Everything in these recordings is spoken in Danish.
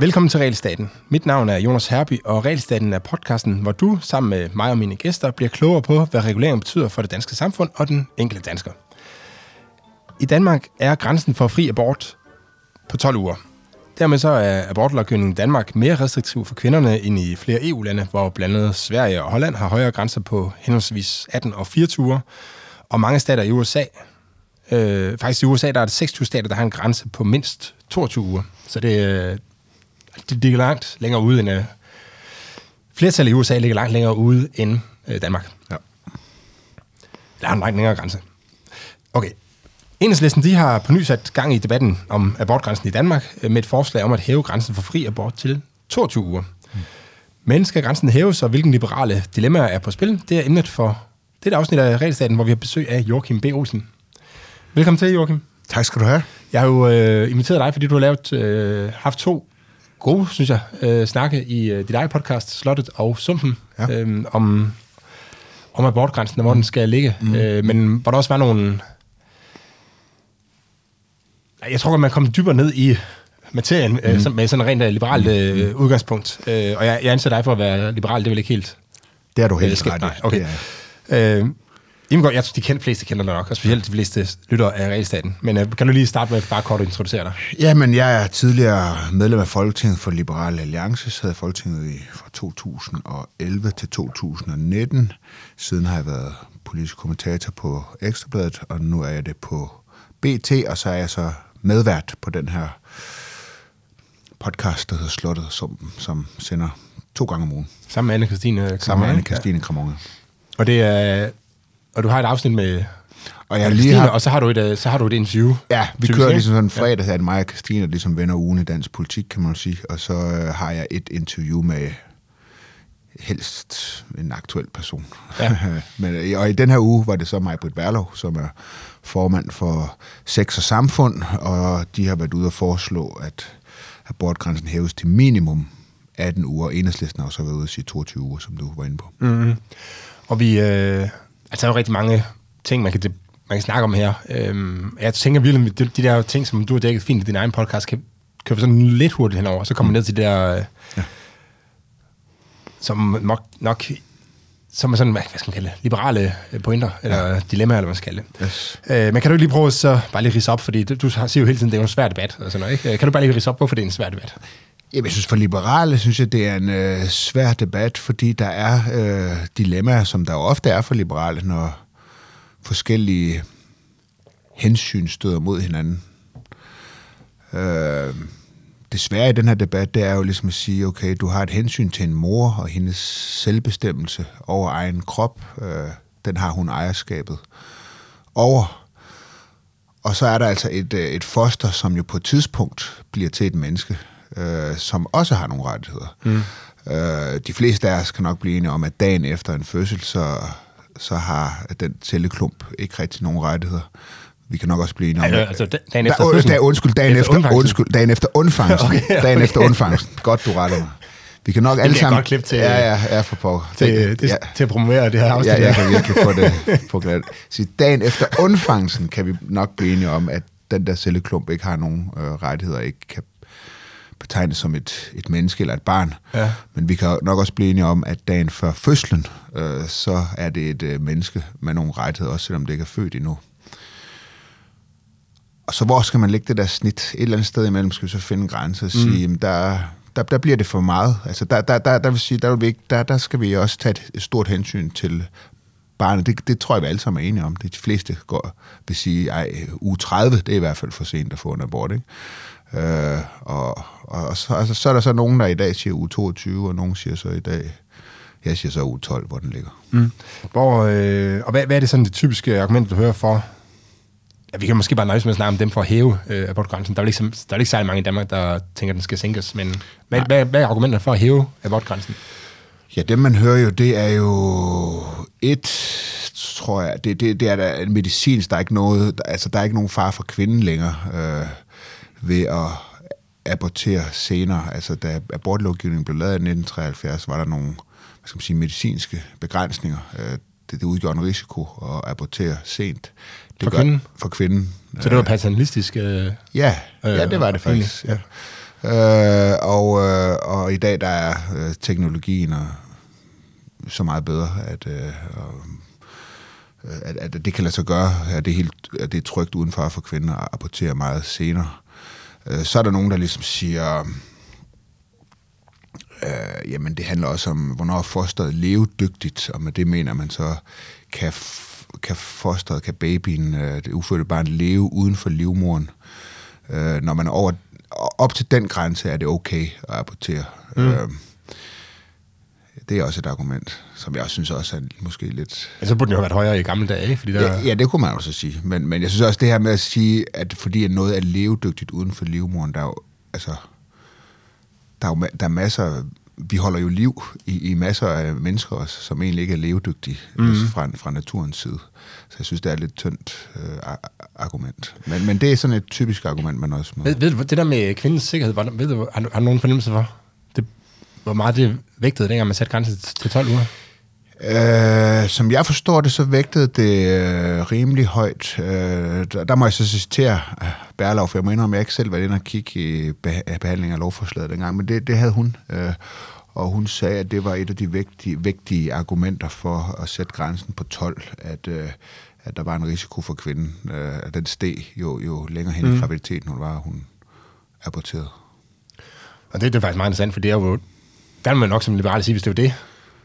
Velkommen til Realstaten. Mit navn er Jonas Herby, og Realstaten er podcasten, hvor du sammen med mig og mine gæster bliver klogere på, hvad regulering betyder for det danske samfund og den enkelte dansker. I Danmark er grænsen for fri abort på 12 uger. Dermed så er abortlovgivningen i Danmark mere restriktiv for kvinderne end i flere EU-lande, hvor blandt andet Sverige og Holland har højere grænser på henholdsvis 18 og 24 uger, og mange stater i USA. Øh, faktisk i USA der er det 26 stater, der har en grænse på mindst 22 uger. Så det, det ligger langt længere ude end... Uh, flertallet i USA ligger langt længere ude end uh, Danmark. Ja. Der er en langt længere grænse. Okay. Enhedslisten de har på ny sat gang i debatten om abortgrænsen i Danmark med et forslag om at hæve grænsen for fri abort til 22 uger. Mm. Men skal grænsen hæves, og hvilken liberale dilemmaer er på spil, det er emnet for det er afsnit af Regelstaten, hvor vi har besøg af Joachim B. Olsen. Velkommen til, Joachim. Tak skal du have. Jeg har jo øh, inviteret dig, fordi du har lavet, øh, haft to gode, synes jeg, øh, snakke i øh, dit eget podcast, Slottet og Sumpen, ja. øh, om, om abortgrænsen, og hvor mm. den skal ligge. Mm. Øh, men hvor der også var nogle... Jeg tror godt, man kommer dybere ned i materien mm. øh, med sådan en rent øh, liberalt øh, mm. udgangspunkt. Øh, og jeg, jeg anser dig for at være liberal, det er vel ikke helt... Det er du helt ret Nej, okay. Øh, godt, jeg tror, de kender, fleste kender dig nok, og specielt de fleste lytter af Realstaten. Men uh, kan du lige starte med bare kort at introducere dig? Jamen, jeg er tidligere medlem af Folketinget for Liberale Alliance, sad i Folketinget i, fra 2011 til 2019. Siden har jeg været politisk kommentator på Ekstrabladet, og nu er jeg det på BT, og så er jeg så medvært på den her podcast, der hedder Slottet, som, som sender to gange om ugen. Sammen med Anne-Christine Sammen med Anne-Christine Kramonge. Og det er og du har et afsnit med og jeg lige har... og så har, du et, øh, så har du et interview. Ja, vi kører ligesom sådan en fredag, ja. at mig og Christine ligesom vender ugen i dansk politik, kan man sige. Og så øh, har jeg et interview med helst en aktuel person. Ja. Men, øh, og i den her uge var det så mig, Britt Berlov, som er formand for Sex og Samfund, og de har været ude og foreslå, at abortgrænsen hæves til minimum 18 uger. Enhedslisten har også været ude at sige 22 uger, som du var inde på. Mm-hmm. Og vi, øh, Altså, der er jo rigtig mange ting, man kan, man kan snakke om her. Øhm, jeg tænker virkelig, de, de der ting, som du har dækket fint i din egen podcast, kan køre sådan lidt hurtigt henover, så kommer man ned til det der, øh, ja. som nok, nok som er sådan, hvad skal man kalde det, liberale øh, pointer, eller ja. dilemmaer, eller hvad man skal kalde det. Yes. Øh, men kan du ikke lige prøve at så bare lige rise op, fordi du, du siger jo hele tiden, det er en svær debat, og sådan noget, ikke? Kan du bare lige rise op, hvorfor det er en svær debat? Jamen, jeg synes for liberale, synes jeg, det er en øh, svær debat, fordi der er øh, dilemmaer, som der jo ofte er for liberale, når forskellige hensyn støder mod hinanden. Øh, det svære i den her debat, det er jo ligesom at sige, okay, du har et hensyn til en mor og hendes selvbestemmelse over egen krop. Øh, den har hun ejerskabet over. Og så er der altså et, øh, et foster, som jo på et tidspunkt bliver til et menneske øh, som også har nogle rettigheder. Mm. Øh, de fleste af os kan nok blive enige om, at dagen efter en fødsel, så, så har den celleklump ikke rigtig nogen rettigheder. Vi kan nok også blive enige om... Altså, altså dagen efter fødslen? Da, undskyld, dagen efter, efter undskyld, dagen efter undfangsten. okay, okay. Dagen efter undfangsten. Godt, du retter mig. Vi kan nok det alle sammen... Det godt til, ja, ja, ja, for på. Til, det, ja. til at promovere det her afsnit. Ja, jeg kan virkelig få det på glat. Så dagen efter undfangsten kan vi nok blive enige om, at den der celleklump ikke har nogen øh, rettigheder, ikke kan betegnes som et, et menneske eller et barn. Ja. Men vi kan nok også blive enige om, at dagen før fødslen, øh, så er det et øh, menneske med nogle rettigheder, også selvom det ikke er født endnu. Og så hvor skal man lægge det der snit? Et eller andet sted imellem skal vi så finde en grænse og sige, mm. jamen der, der, der bliver det for meget. Altså der, der, der, der vil sige, der, vil vi ikke, der, der skal vi også tage et stort hensyn til barnet. Det, det tror jeg, vi alle sammen er enige om. De fleste går, vil sige, at uge 30, det er i hvert fald for sent at få en abort. Ikke? Øh, og og så, altså, så er der så nogen, der i dag siger uge 22, og nogen siger så i dag, jeg siger så uge 12, hvor den ligger. Mm. Hvor, øh, og hvad, hvad er det sådan det typiske argument, du hører for, ja, vi kan måske bare nøjes med at snakke om dem for at hæve øh, abortgrænsen. Der er, ligesom, der er ikke særlig mange i Danmark, der tænker, at den skal sænkes, men hvad, hvad, hvad er argumentet for at hæve abortgrænsen? Ja, det man hører jo, det er jo et, tror jeg, det, det, det er der medicinsk, der er ikke noget, altså der er ikke nogen far for kvinden længere øh, ved at abortere senere. Altså, da abortlovgivningen blev lavet i 1973, var der nogle hvad skal man sige, medicinske begrænsninger. Øh, det, det udgjorde en risiko at abortere sent. For gør- kvinden? For kvinden. Så det var paternalistisk? Øh, Ja, ja det var det Øh, faktisk. Ja. Øh, og, øh, og i dag der er øh, teknologien og så meget bedre, at, øh, øh, at, at det kan lade sig gøre, at det er, helt, at det er trygt udenfor for kvinder at apportere meget senere. Øh, så er der nogen, der ligesom siger, øh, jamen det handler også om, hvornår er fosteret levedygtigt, og med det mener man så, kan, kan fosteret, kan babyen, øh, det ufødte barn, leve uden for livmoren. Øh, når man er over, op til den grænse, er det okay at apportere. Mm. Øh, det er også et argument, som jeg også synes også er måske lidt... men så burde den jo have været højere i gamle dage, ikke? Fordi der, Ja, ja, det kunne man også sige. Men, men jeg synes også det her med at sige, at fordi noget er levedygtigt uden for livmoren, der er jo, altså, der er, jo, der er masser, vi holder jo liv i, i masser af mennesker også, som egentlig ikke er levedygtige mm. fra, fra naturens side. Så jeg synes, det er et lidt tyndt øh, ar- argument. Men, men det er sådan et typisk argument, man også må... Ved, ved det der med kvindens sikkerhed, hvordan, ved du, har, har du nogen fornemmelse for, hvor meget det vægtede, dengang man satte grænsen til 12 uger? Øh, som jeg forstår det, så vægtede det øh, rimelig højt. Øh, der, der må jeg så citere øh, Berlov, for jeg må indrømme, at jeg ikke selv var inde og kigge i beha- behandling af lovforslaget dengang, men det, det havde hun. Øh, og hun sagde, at det var et af de vigtige, vigtige argumenter for at sætte grænsen på 12, at, øh, at der var en risiko for kvinden. Øh, at den steg jo, jo længere hen mm. i graviditeten hun var, hun aborterede. Og det, det er faktisk meget interessant, for det er jo, der vil man nok som liberal sige, hvis det er det,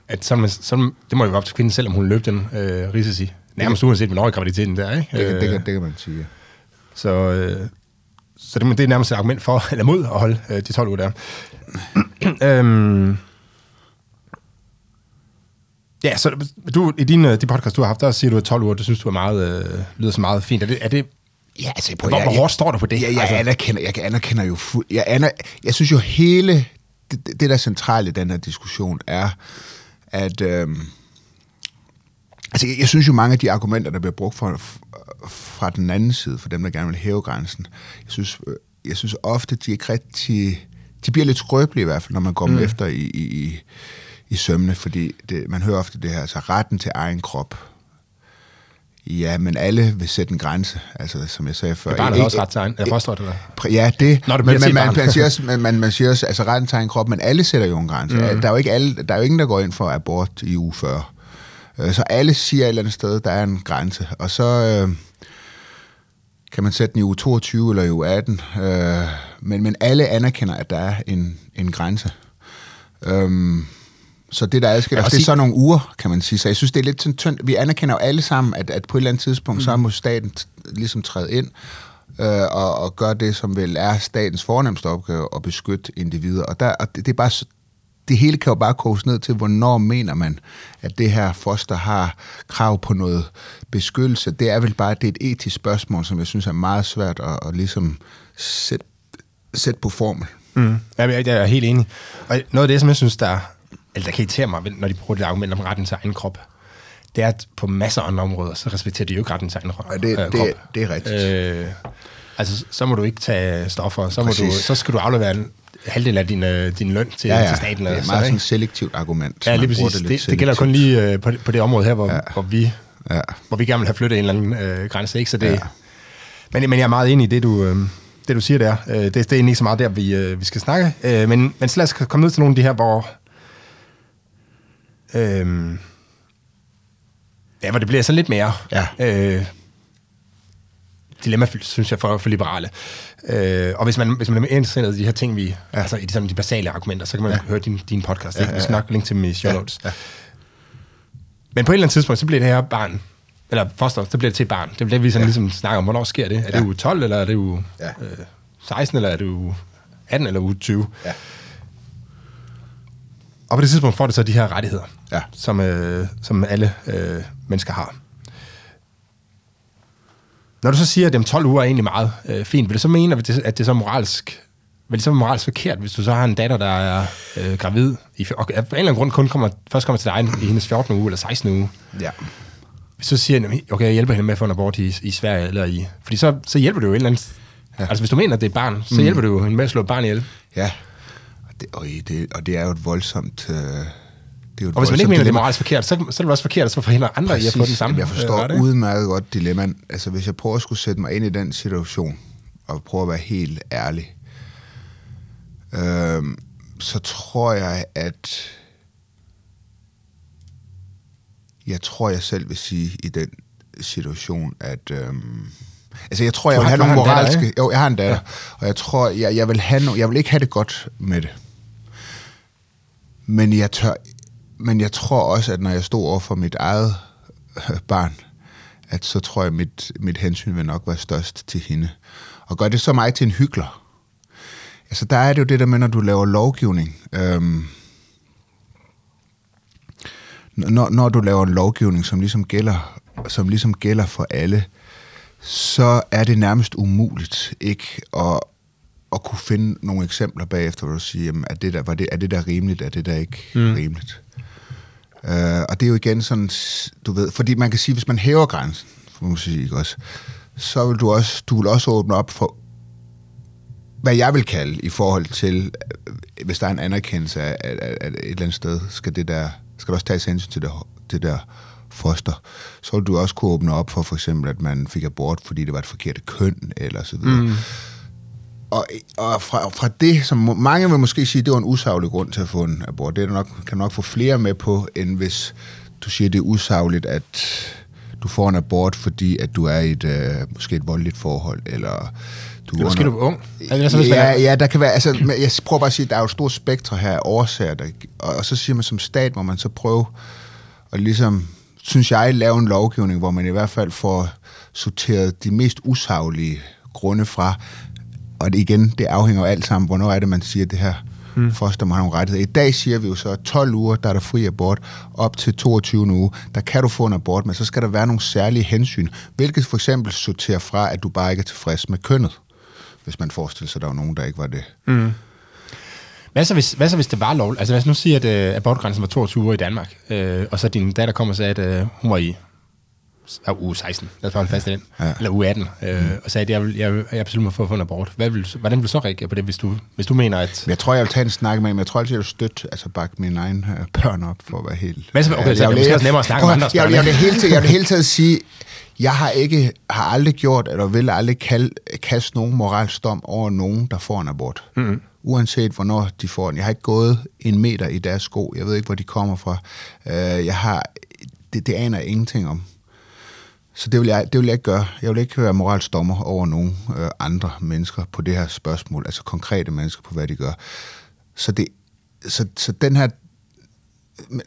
at så, er man, så det må jo være op til kvinden selv, om hun løb den øh, risici. Nærmest uanset, hvornår i graviditeten der, ikke? Det, kan, det, Øh, kan, det kan man sige. Så, øh, så det, det er nærmest et argument for, eller mod at holde øh, de 12 uger der. øhm, ja, så du, i din, øh, de podcast, du har haft, der siger du, at 12 uger, det synes du er meget, øh, lyder så meget fint. Er det, er det Ja, altså, hvor, hvor hårdt står du på det? Ja, jeg, Altså- anerkender, jeg anerkender jo fuld, jeg, aner, jeg synes jo hele det, det, der er centrale i den her diskussion er, at øhm, altså, jeg, jeg synes jo mange af de argumenter, der bliver brugt fra, fra den anden side, for dem, der gerne vil hæve grænsen, jeg synes, øh, jeg synes ofte, de er ikke rigtig, de bliver lidt skrøbelige i hvert fald, når man går mm. efter i, i, i, i sømne, fordi det, man hører ofte det her, altså retten til egen krop, Ja, men alle vil sætte en grænse, altså som jeg sagde før. Det barnet har også ret til egen, eller fosteret, eller? Ja, det. Når det men, men man, man, siger også, man, man, man siger også, altså retten til egen krop, men alle sætter jo en grænse. Mm. Der, er jo ikke alle, der er jo ingen, der går ind for abort i uge 40. Øh, Så alle siger et eller andet sted, der er en grænse. Og så øh, kan man sætte den i uge 22 eller i uge 18. Øh, men, men alle anerkender, at der er en, en grænse. Øhm, så det, der adskiller Ja, og os, det er så nogle uger, kan man sige. Så jeg synes, det er lidt sådan tyndt. Vi anerkender jo alle sammen, at, at på et eller andet tidspunkt, mm. så må staten ligesom træde ind øh, og, og gøre det, som vel er statens fornemmeste opgave, at beskytte individer. Og, der, og det, det er bare... Det hele kan jo bare koges ned til, hvornår mener man, at det her foster har krav på noget beskyttelse. Det er vel bare det er et etisk spørgsmål, som jeg synes er meget svært at, at ligesom sætte, sætte på formel. Mm. Ja, jeg, jeg er helt enig. Og noget af det, som jeg synes, der, eller der kan irritere mig, når de bruger det argument om retten til egen krop, det er, at på masser af andre områder, så respekterer de jo ikke retten til egen Ja, øh, det- krop. det- det er rigtigt. Øh, altså, så må du ikke tage stoffer, så, må du, Præcis. så skal du aflevere en halvdel af din, øh, din løn til, Ja, ja. til staten. det er eller et så, meget sådan et selektivt argument. Ja, lige præcis. Det, det, det gælder kun lige øh, på, det- på det område her, hvor, ja. hvor, vi, Ja. hvor vi gerne vil have flyttet en eller anden øh, grænse. Ikke? Så det, Ja. ja. men, men jeg er meget enig i det, du, øh, det, du siger der. Øh, det, det er egentlig ikke så meget der, vi, øh, vi skal snakke. Øh, men, men så lad os komme ned til nogle af de her, hvor... Øh, ja, hvor det bliver sådan lidt mere... Ja. Øh, dilemmafyldt, synes jeg, for, for liberale. Øh, og hvis man, hvis man er interesseret i de her ting, vi, ja. altså i de, sådan, de basale argumenter, så kan man ja. høre din, din podcast. Ja, ja, ja. Vi skal nok linke til dem i show notes. Ja. Ja. Men på et eller andet tidspunkt, så bliver det her barn, eller foster, så bliver det til barn. Det er det, vi sådan ja. ligesom snakker om. Hvornår sker det? Er det Ja. uge 12, eller er det uge Ja. øh, 16, eller er det uge 18, eller uge 20? Ja. Og på det tidspunkt får det så de her rettigheder, Ja. som, øh, som alle øh, mennesker har. Når du så siger, at dem 12 uger er egentlig meget øh, fint, vil du så mene, at det, at det er så moralsk, vil det så være moralsk forkert, hvis du så har en datter, der er øh, gravid, i, og af en eller anden grund kun kommer, først kommer til dig i hendes 14. uge eller 16. uge, Ja. hvis du så siger, "Jamen, okay, jeg hjælper hende med at få en abort i, i Sverige, eller i, fordi så, så hjælper du jo et eller andet, ja. altså hvis du mener, at det er et barn, så mm. hjælper du jo hende med at slå et barn ihjel. Ja. Og det, og, det, og det er jo et voldsomt... Øh, det er jo Og hvis man ikke mener, det er dilemma. moralsk forkert, så, så er det også forkert at så forhindre andre i at få den samme. Jeg forstår øh, ret, øh, udmærket godt dilemmaen. Altså, hvis jeg prøver at skulle sætte mig ind i den situation, og prøve at være helt ærlig, øhm, så tror jeg, at jeg tror, jeg selv vil sige i den situation, at... Øhm, altså, jeg tror, jeg Du vil har- have nogle datter, moralske... ikke? jo, jeg har en datter. Ja. Og jeg tror, jeg, jeg, vil have no, jeg vil ikke have det godt med det. Men jeg, tør, men jeg tror også, at når jeg stod over for mit eget øh, barn, at så tror jeg, at mit, mit hensyn vil nok være størst til hende. Og gør det så mig til en hyggelig. Altså, der er det jo det der med, når du laver lovgivning. Øhm, når, når du laver en lovgivning, som ligesom gælder, som ligesom gælder for alle, så er det nærmest umuligt ikke at, at kunne finde nogle eksempler bagefter, hvor du siger, jamen, er, det der, var det, er det der rimeligt, er det der ikke mm. rimeligt? Øh, og det er jo igen sådan, du ved, fordi man kan sige, hvis man hæver grænsen, for man sige, ikke også, så vil du også, du vil også åbne op for, hvad jeg vil kalde i forhold til, øh, hvis der er en anerkendelse af, at, at, at et eller andet sted, skal, det der, skal der også tages hensyn til det, det der foster, så vil du også kunne åbne op for for eksempel, at man fik abort, fordi det var et forkert køn, eller så videre. Mm. Og, og fra, fra det, som mange vil måske sige, det var en usaglig grund til at få en abort, det er nok, kan nok få flere med på, end hvis du siger, det er usagligt, at du får en abort, fordi at du er i et, øh, måske et voldeligt forhold, eller du Eller måske under- du er ung. Altså, ja, er- ja, der kan være, altså, jeg prøver bare at sige, at der er jo et stort spektre her af årsager, der, og, og så siger man som stat, hvor man så prøve at ligesom, synes jeg, lave en lovgivning, hvor man i hvert fald får sorteret de mest usaglige grunde fra, og det, igen, det afhænger jo alt sammen, hvornår er det, man siger, at det her hmm. foster må have nogle rettigheder. I dag siger vi jo så, at 12 uger, der er der fri abort, op til 22 uge, der kan du få en abort, men så skal der være nogle særlige hensyn, hvilket for eksempel sorterer fra, at du bare ikke er tilfreds med kønnet, hvis man forestiller sig, at der var nogen, der ikke var det. Hvad så, hvis, hvad så hvis det var lovligt? Altså os nu sige, at øh, abortgrænsen var 22 uger i Danmark, øh, og så din datter kommer og sagde, at øh, hun var i ja, uge 16, lad os bare holde fast i den, ja. eller uge 18, øh, og sagde, at jeg, vil, jeg, jeg for at få en abort. Hvad vil, hvordan vil du så reagere på det, hvis du, hvis du mener, at... Men jeg tror, jeg vil tage en snak med ham. Jeg tror altid, jeg vil støtte, altså bakke mine egne øh, børn op, for at være helt... Hvad så- okay, så jeg er vil- måske også nemmere at snakke Prøv at- andres jeg, vil- jeg, vil hele tiden, jeg vil hele tiden sige, jeg har ikke, har aldrig gjort, eller vil aldrig kald, kaste nogen moralsk dom over nogen, der får en abort. Mm-hmm. Uanset hvornår de får den. Jeg har ikke gået en meter i deres sko. Jeg ved ikke, hvor de kommer fra. Uh, jeg har, det, det aner jeg ingenting om. Så det vil, jeg, det vil jeg ikke gøre. Jeg vil ikke være moralsk dommer over nogen øh, andre mennesker på det her spørgsmål, altså konkrete mennesker på, hvad de gør. Så, det, så, så den her... Men,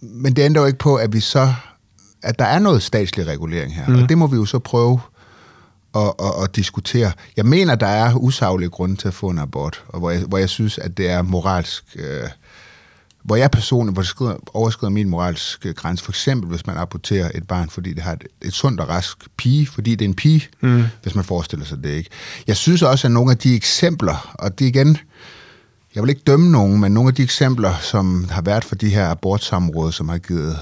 men det ændrer jo ikke på, at vi så... At der er noget statslig regulering her, mm. og det må vi jo så prøve at, at, at diskutere. Jeg mener, der er usaglige grunde til at få en abort, og hvor jeg, hvor jeg synes, at det er moralsk... Øh, hvor jeg personligt det overskrider min moralske grænse, for eksempel hvis man aborterer et barn, fordi det har et, et sundt og rask pige, fordi det er en pige, mm. hvis man forestiller sig det ikke. Jeg synes også, at nogle af de eksempler, og det igen, jeg vil ikke dømme nogen, men nogle af de eksempler, som har været for de her abortsamråd, som har givet,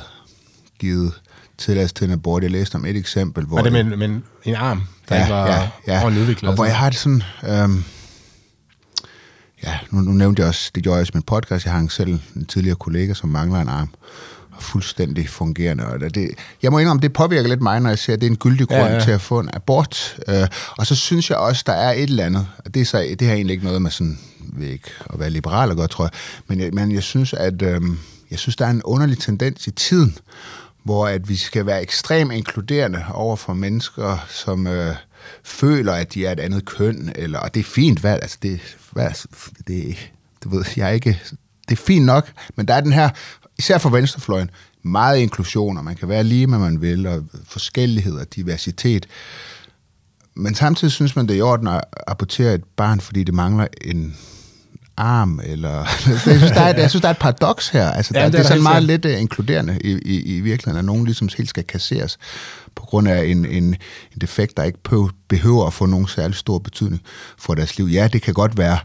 givet tilladelse til en abort. Jeg læste om et eksempel, hvor... Var det med, med en, arm, der ikke var ordentligt udviklet? Og hvor jeg har det sådan... Øhm, ja, nu, nu nævnte jeg også, det gjorde jeg også i min podcast, jeg har selv en tidligere kollega, som mangler en arm, og fuldstændig fungerende. Og det, jeg må indrømme, det påvirker lidt mig, når jeg ser, at det er en gyldig grund Ja, ja, til at få en abort. Øh, og så synes jeg også, der er et eller andet, og det, er så, det har egentlig ikke noget med sådan, ved ikke, at være liberal og godt, tror jeg, men jeg, men jeg synes, at øhm, jeg synes, der er en underlig tendens i tiden, hvor at vi skal være ekstremt inkluderende over for mennesker, som øh, føler, at de er et andet køn, eller, og det er fint valg, altså det, hvad, det, det ved jeg er ikke, det er fint nok, men der er den her, især for venstrefløjen, meget inklusion, og man kan være lige, hvad man vil, og forskellighed og diversitet. Men samtidig synes man, det er i orden at abortere et barn, fordi det mangler en arm, eller... jeg, synes, der er, et- jeg synes, der er et paradoks her. Altså, Ja, der, det det, er er der sådan meget lidt uh, inkluderende i, i, i virkeligheden, at nogen ligesom helt skal kasseres på grund af en, en, en defekt, der ikke behøver, at få nogen særlig stor betydning for deres liv. Ja, det kan godt være,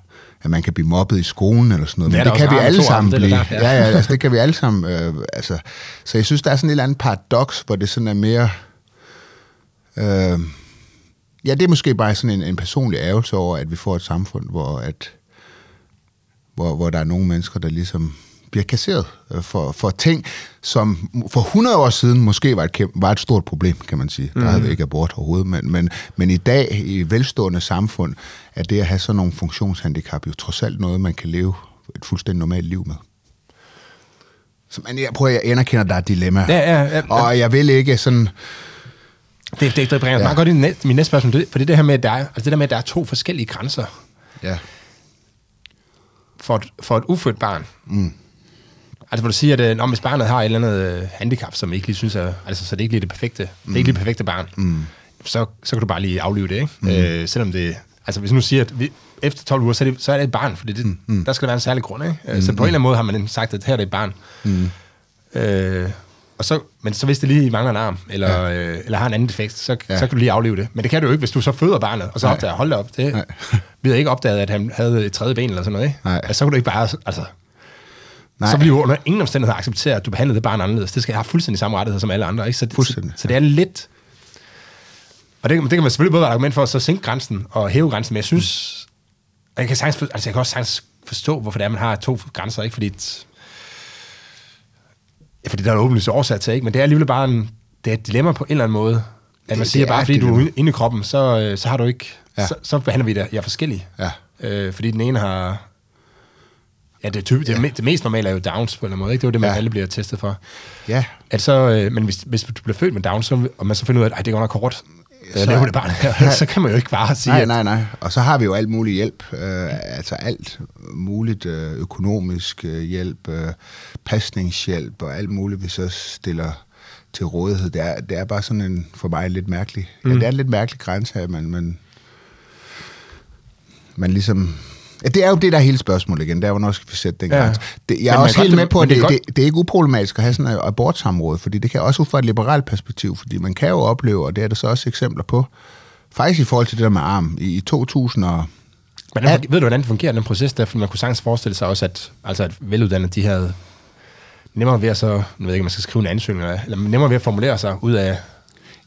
at man kan blive mobbet i skolen eller sådan noget, Det er men der det kan vi alle sammen det er blive. ja. Ja, ja, altså, det kan vi alle sammen. Øh, altså. Så jeg synes, der er sådan et eller andet paradoks, hvor det sådan er mere... Øh, ja, det er måske bare sådan en, en personlig ærgelse over, at vi får et samfund, hvor, at, hvor, hvor der er nogle mennesker, der ligesom bliver kasseret øh, for, for ting, som for 100 år siden måske var et, kæmpe, var et stort problem, kan man sige. Der havde vi ikke abort overhovedet, men, men, men i dag, i et velstående samfund, er det at have sådan nogle funktionshandicap jo trods alt noget, man kan leve et fuldstændig normalt liv med. Så man, jeg prøver, jeg anerkender, at der er et dilemma. Ja, ja, ja, ja. Og jeg vil ikke sådan... Det, det, det bringer ja. Meget godt i næ- min næste spørgsmål, for det, det her med, at der er, altså det der med, at der er to forskellige grænser Ja. For et, for et ufødt barn. Mm. Altså, hvor du siger, at øh, når hvis barnet har et eller andet øh, handicap, som ikke lige synes er, altså, så det er ikke lige det perfekte, mm. det er ikke lige det perfekte barn, mm. så, så kan du bare lige aflive det, ikke? Mm. Øh, selvom det, altså hvis nu siger, at vi, efter 12 uger, så er det, så er det et barn, fordi det, mm. der skal der være en særlig grund, ikke? Mm. Så på en eller anden måde har man sagt, at her er det et barn. Mm. Øh, og så, men så hvis det lige mangler en arm, eller, ja. øh, eller har en anden defekt, så, ja. Så kan du lige aflive det. Men det kan du jo ikke, hvis du så føder barnet, og så Nej. opdager, hold op, det, Nej. vi havde ikke opdaget, at han havde et tredje ben eller sådan noget, ikke? Nej. Altså, så kan du ikke bare, altså, Nej. så bliver du under ingen omstændighed acceptere, at du behandler det barn anderledes. Det skal have fuldstændig samme rettigheder som alle andre. Ikke? Så, det, så, så det er lidt... Og det, det kan man selvfølgelig både være et argument for at så sænke grænsen og hæve grænsen, men jeg synes... Og jeg kan, sagtens, altså jeg kan også sagtens forstå, hvorfor det er, man har to grænser, ikke? Fordi, ja, fordi der er en åbenlyse årsag til, ikke? Men det er alligevel bare en, det er et dilemma på en eller anden måde. At man Det- siger, det er bare fordi du er inde i kroppen, så, øh, så har du ikke... Ja. Ja. Så, så behandler vi det, jeg er forskellige. Ja. Øh, fordi den ene har... Ja, det, er typ, det, me- det mest normale er jo Downs på en eller anden måde, ikke? Det er jo det, man ja. Ja. alle bliver testet for. Ja. At så, øh, men hvis, hvis du bliver født med Down, så, og man så finder ud af, at "Ej, det går nok kort, så, Så- leve det barn her, så kan man jo ikke bare sige, Nej, at, nej, nej. Og så har vi jo alt muligt hjælp. Øh, altså alt muligt øh, økonomisk øh, hjælp, øh, pasningshjælp og alt muligt, vi så stiller til rådighed. Det er, det er bare sådan en, for mig, lidt mærkelig, mm. ja, det er en lidt mærkelig grænse her, man, man, man ligesom... Ja, det er jo det, der er hele spørgsmålet igen. Der er, hvornår skal vi sætte den Ja. grænse? Det, jeg Men er man også helt godt- med på, men at det det, er det, det er ikke uproblematisk at have sådan et abortsamråd, fordi det kan også ud fra et liberalt perspektiv, fordi man kan jo opleve, og det er der så også eksempler på, faktisk i forhold til det der med arm, i, i 2000 og hvordan, ved du, hvordan det fungerer, den proces der? For man kunne sagtens forestille sig også, at, altså at veluddannede, de havde nemmere ved at så, jeg ved ikke, man skal skrive en ansøgning, eller, eller nemmere ved at formulere sig ud af,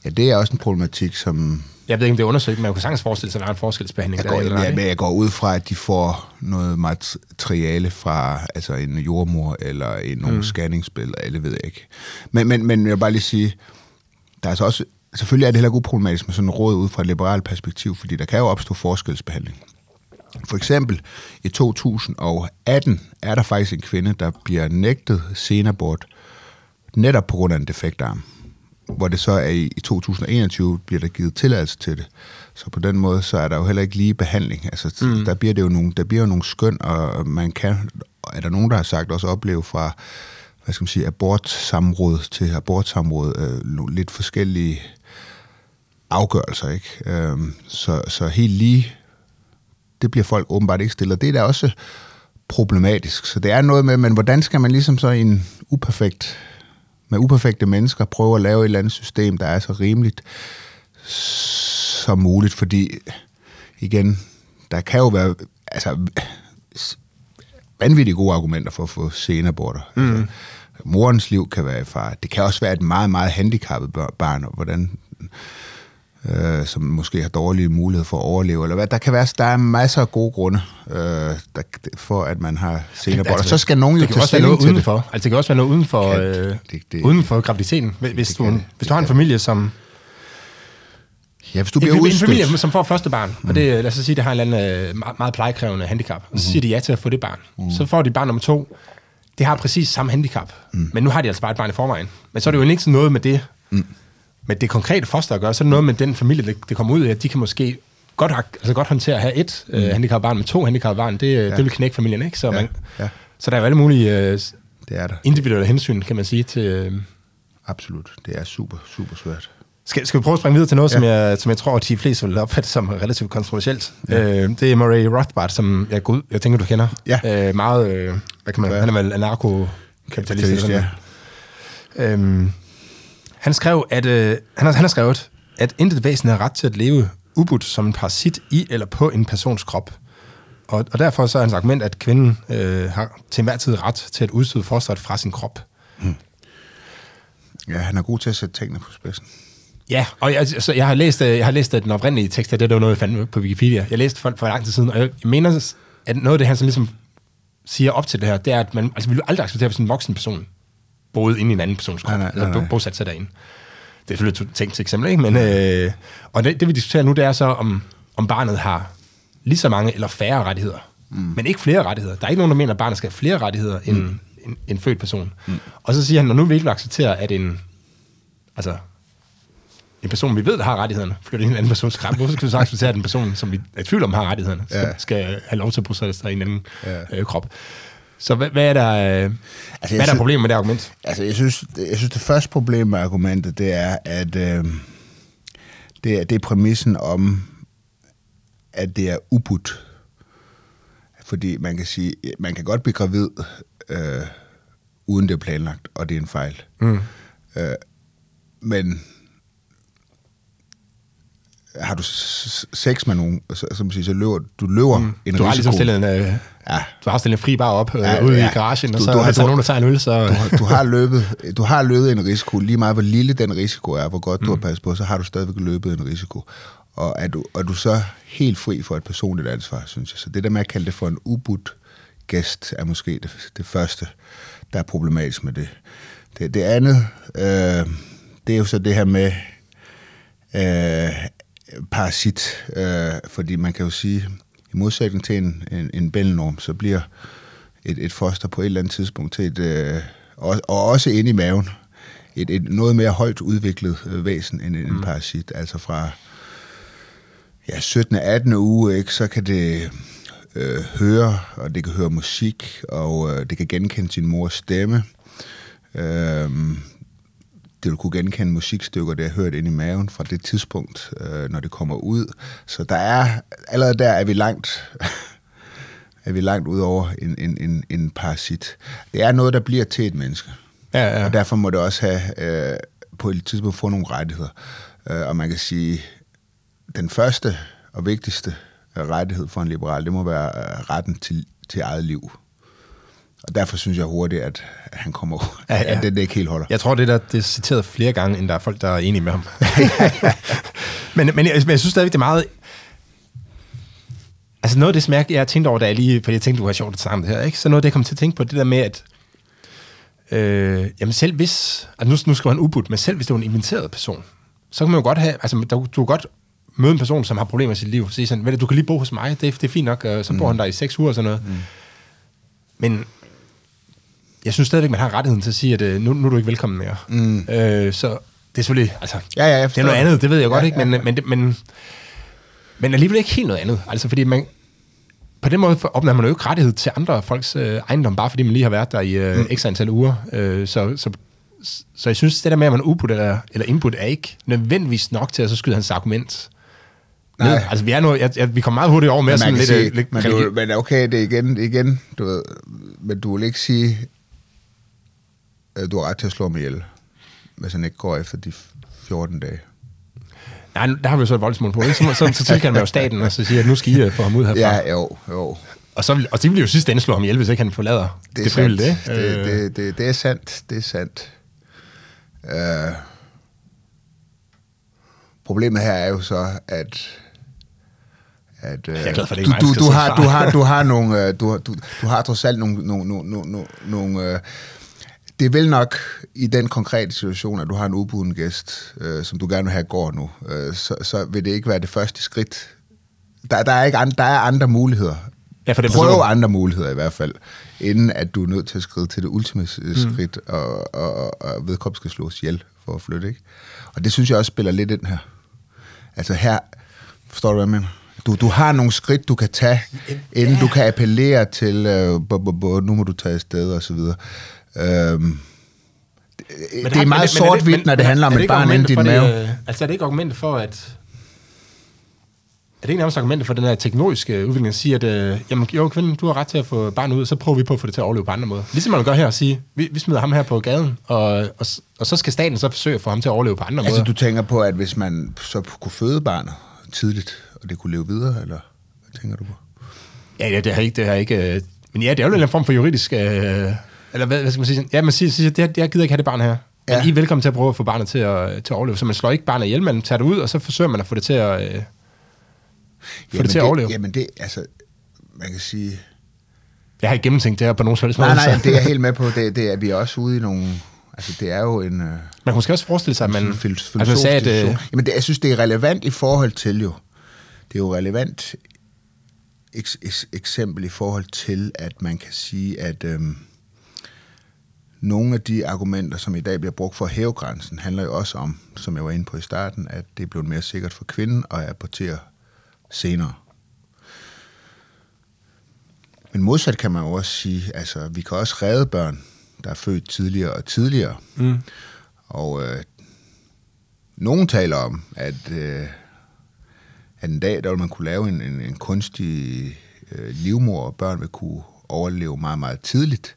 Ja, det er også en problematik, som jeg ved ikke, om det er undersøgt, men man kunne sagtens forestille sig, at der er en forskelsbehandling. jeg der, går, eller, ja, men ikke? jeg går ud fra, at de får noget materiale fra altså en jordmor eller en, nogle mm. scanningsbilleder, eller det ved jeg ikke. Men, men, men jeg vil bare lige sige, der er altså også, selvfølgelig er det heller ikke uproblematisk med sådan en råd ud fra et liberalt perspektiv, fordi der kan jo opstå forskelsbehandling. For eksempel i 2018 er der faktisk en kvinde, der bliver nægtet senabort netop på grund af en defekt arm. Hvor det så er i, i 2021 bliver der givet tilladelse til det. Så på den måde, så er der jo heller ikke lige behandling. Altså, mm. der, bliver det jo nogle, der bliver jo nogle skøn, og man kan, er der nogen, der har sagt også opleve fra, hvad skal man sige, abortsamråd til abortsamråd, øh, lidt forskellige afgørelser, ikke? Øhm, så, så helt lige, det bliver folk åbenbart ikke stillet. Det er da også problematisk. Så det er noget med, men hvordan skal man ligesom så i en uperfekt, med uperfekte mennesker prøve at lave et eller andet system, der er så rimeligt som muligt, fordi igen, der kan jo være altså, vanvittigt gode argumenter for at få senaborter. Mm. Altså, morens liv kan være i fare. Det kan også være et meget, meget handicappet barn, og hvordan øh, som måske har dårlige muligheder for at overleve, eller hvad. Der kan være, der er masser af gode grunde øh, der, for, at man har senaborter. Altså, så skal nogen jo det tage stilling til det. udenfor. Altså, det kan også være noget uden for, Kan- øh, det- det- uden for graviditeten. Hvis, hvis, det du, kan det. hvis Det du har en familie, som Ja, hvis du en, bliver en udstødt. familie, som får første barn, mm. og det, lad os sige, det har en eller anden øh, meget, meget plejekrævende handicap, og så siger de ja til at få det barn. Mm. Så får de barn nummer to, det har præcis samme handicap, mm. men nu har de altså bare et barn i forvejen. Men så er det jo ikke sådan noget med det, mm. Med det konkrete foster at gøre, så er det noget med den familie, det, det kommer ud af, at de kan måske godt, altså godt håndtere at have et mm. øh, handicappet barn, men to handicappede barn, det, ja. det vil knække familien, ikke? Så, Ja, man, ja. så der er jo alle mulige øh, Det er der. individuelle hensyn, kan man sige, til... Øh, Absolut. Det er super, super svært. skal, skal vi prøve at springe videre til noget, ja. som, jeg, som jeg tror, at de fleste vil opfatte som relativt kontroversielt? Ja. Øh, det er Murray Rothbard, som jeg, ud, jeg tænker, du kender. Ja. Øh, meget, øh, hvad kan man, Ja. han er vel anarko-kapitalist. ja. Øhm, han skrev, at øh, han, har, han har skrevet, at intet væsen har ret til at leve ubudt som en parasit i eller på en persons krop. Og, og derfor så er hans argument, at kvinden øh, har til enhver tid ret til at udstøde fosteret fra sin krop. Ja, han er god til at sætte tingene på spidsen. Ja, og jeg, altså, jeg har læst, øh, jeg har læst øh, den oprindelige tekst, det er noget, jeg fandt på Wikipedia. Jeg læste for, for lang tid siden, og jeg, jeg mener, at noget af det, han så ligesom siger op til det her, det er, at man altså, vi vil aldrig acceptere, hvis en voksen person boede inde i en anden persons krop, Nej, nej, nej, eller nej. bosat sig derinde. Det er selvfølgelig et tænkt eksempel, ikke? Men, øh, og det, det, vi diskuterer nu, det er så, om, om barnet har lige så mange eller færre rettigheder. Mm. Men ikke flere rettigheder. Der er ikke nogen, der mener, at barnet skal have flere rettigheder end mm. en, en født person. Mm. Og så siger han, når nu vi ikke vil acceptere, at en, altså, en person, vi ved, der har rettighederne, flytter ind i en anden persons krop, hvorfor skal vi så acceptere, at en person, som vi er i tvivl om har rettighederne, skal, Ja. skal have lov til at bosætte sig i en anden Ja. øh, krop? Så hvad, hvad er der, øh, altså, hvad er der synes- problemet med det argument? Altså, jeg synes, jeg synes, det første problem med argumentet, det er, at øh, det, er, det er præmissen om, at det er ubudt. Fordi man kan sige, man kan godt blive gravid, øh, uden det er planlagt, og det er en fejl. Mm. Øh, men har du sex med nogen, så, som man siger, så løber du løber mm. en Du har risiko. ligesom stillet en, øh, Ja, du har stillet en fri bar op øh, Ja, ude ja. i garagen, og Du- så du har- er du- nogen, der tager en øl, så... du, har- du har løbet, du har løbet en risiko, lige meget hvor lille den risiko er, hvor godt du Mm. har passet på, så har du stadigvæk løbet en risiko. Og er du, og er du så helt fri for et personligt ansvar, synes jeg. Så det der med at kalde det for en ubudt gæst, er måske det, det første, der er problematisk med det. Det, det andet, øh, det er jo så det her med øh, parasit, øh, fordi man kan jo sige, i modsætning til en, en, en bælnorm, så bliver et, et foster på et eller andet tidspunkt til et, øh, og, og også inde i maven, et, et noget mere højt udviklet øh, væsen end en, mm. en parasit. Altså fra ja, 17. 18. uge, ikke, så kan det øh, høre, og det kan høre musik, og øh, det kan genkende sin mors stemme. Øh, det vil kunne genkende musikstykker, det har hørt ind i maven fra det tidspunkt, øh, når det kommer ud. Så der er, allerede der er vi langt, er vi langt ud over en, en, en, en parasit. Det er noget, der bliver til et menneske. Ja, ja. Og derfor må det også have øh, på et tidspunkt få nogle rettigheder. Øh, og man kan sige, den første og vigtigste øh, rettighed for en liberal, det må være øh, retten til, til eget liv. Og derfor synes jeg hurtigt, at han kommer Ja, ja, ja. at det, det ikke helt holder. Jeg tror, det der det er citeret flere gange, end der er folk, der er enige med ham. men, men, jeg, men jeg synes stadigvæk, det er meget... Altså noget af det, som jeg, jeg tænkte over, da jeg lige... Fordi jeg tænkte, du har sjovt at snakke det her, ikke? Så noget af det, jeg kom til at tænke på, det der med, at... Øh, jamen selv hvis... Altså nu, nu skriver han ubudt, men selv hvis det var en inventeret person, så kan man jo godt have... Altså der, du kan godt møde en person, som har problemer i sit liv, og sige sådan, "Ved du, du kan lige bo hos mig, det, det er fint nok, så bor han der i seks uger og sådan noget. Mm. Men jeg synes stadigvæk, man har rettigheden til at sige, at øh, nu, nu er du ikke velkommen mere. Mm. Øh, så det er selvfølgelig, altså, Ja, ja, jeg det er noget det. andet, det ved jeg godt, Ja, ikke? Men, men, det, men, men alligevel ikke helt noget andet. Altså, fordi man, på den måde opnår man jo ikke rettighed til andre folks øh, ejendom, bare fordi man lige har været der i øh, mm. x antal uger. Øh, så, så, så jeg synes, det der med, at man ubudt eller, eller indbudt, er ikke nødvendigvis nok til at så skyde hans argument. Nej. ned. Altså, vi, er nu, jeg, jeg, vi kommer meget hurtigt over med Men sådan lidt... øh, sige, lidt men, du, men okay, det er igen, igen du ved, men du vil ikke sige, du har ret til at slå mig ihjel, hvis han ikke går efter de 14 dage. Nej, der har vi jo så et voldsmonopol, ikke? Så, så, så, tilkalder man jo staten, og så siger, at nu skal I øh, få ham ud herfra. Ja, jo, jo. Og, så, og de vil jo sidst ende slå ham ihjel, hvis ikke han forlader det, er, det frivillige. Det, det, Øh, det, det, det er sandt. Det er sandt. Uh, problemet her er jo så, at at, uh, Jeg er glad for, det du, du, du, har, du, har, du har nogle, øh, du, du, du har trods alt nogle, nogle, nogle, nogle, nogle øh, det er vel nok i den konkrete situation, at du har en ubuden gæst, øh, som du gerne vil have går nu, øh, så, så vil det ikke være det første skridt. Der, der, er, ikke andre, der er andre muligheder. Ja, for den Prøv person. andre muligheder i hvert fald, inden at du er nødt til at skride til det ultimative mm. skridt, og, og, og, og vedkommende skal slås ihjel for at flytte. Ikke? Og det synes jeg også spiller lidt ind her. Altså her, forstår du, hvad jeg mener? Du, du har nogle skridt, du kan tage, inden du kan appellere til, øh, bo, bo, bo, nu må du tage afsted og så videre. Øhm, det, det er meget men sort-hvidt, når det handler om et barn inde i din mave. Det, øh, altså er det ikke argumentet for, at... Er det ikke nærmest argumentet for den her teknologiske udvikling, at sige, at øh, jamen, jo, kvinden, du har ret til at få barnet ud, så prøver vi på at få det til at overleve på andre måder. Ligesom man gør her og sige, vi, vi smider ham her på gaden, og, og, og så skal staten så forsøge at få ham til at overleve på andre Altså måder. du tænker på, at hvis man så kunne føde barnet tidligt, og det kunne leve videre, eller hvad tænker du på? Ja, ja, det har ikke, det har ikke... Øh, men ja, det er jo en form for juridisk... Øh, eller hvad, hvad skal man sige? Ja, man siger, siger det, jeg gider ikke have det barn her. Men Ja. I er velkommen til at prøve at få barnet til at, til at overleve. Så man slår ikke barnet ihjel, man tager det ud, og så forsøger man at få det til at, øh, få det til at overleve. Jamen det, altså, man kan sige, Jeg har ikke gennemtænkt det her på nogen som helst Nej, måde, nej, så- det er jeg helt med på. Det, det er, vi er også ude i nogle... Altså, det er jo en... Øh, Man kan måske også forestille sig, at man... fil- altså, sagde, at, øh, Jamen, det, jeg synes, det er relevant i forhold til jo... Det er jo relevant eks, eks, eksempel i forhold til, at man kan sige, at øhm, nogle af de argumenter, som i dag bliver brugt for at hæve grænsen, handler jo også om, som jeg var inde på i starten, at det er blevet mere sikkert for kvinden at abortere senere. Men modsat kan man jo også sige, altså vi kan også redde børn, der er født tidligere og tidligere. Mm. Og øh, nogen taler om, at, øh, at en dag, der vil man kunne lave en, en, en kunstig øh, livmor, og børn vil kunne overleve meget, meget tidligt.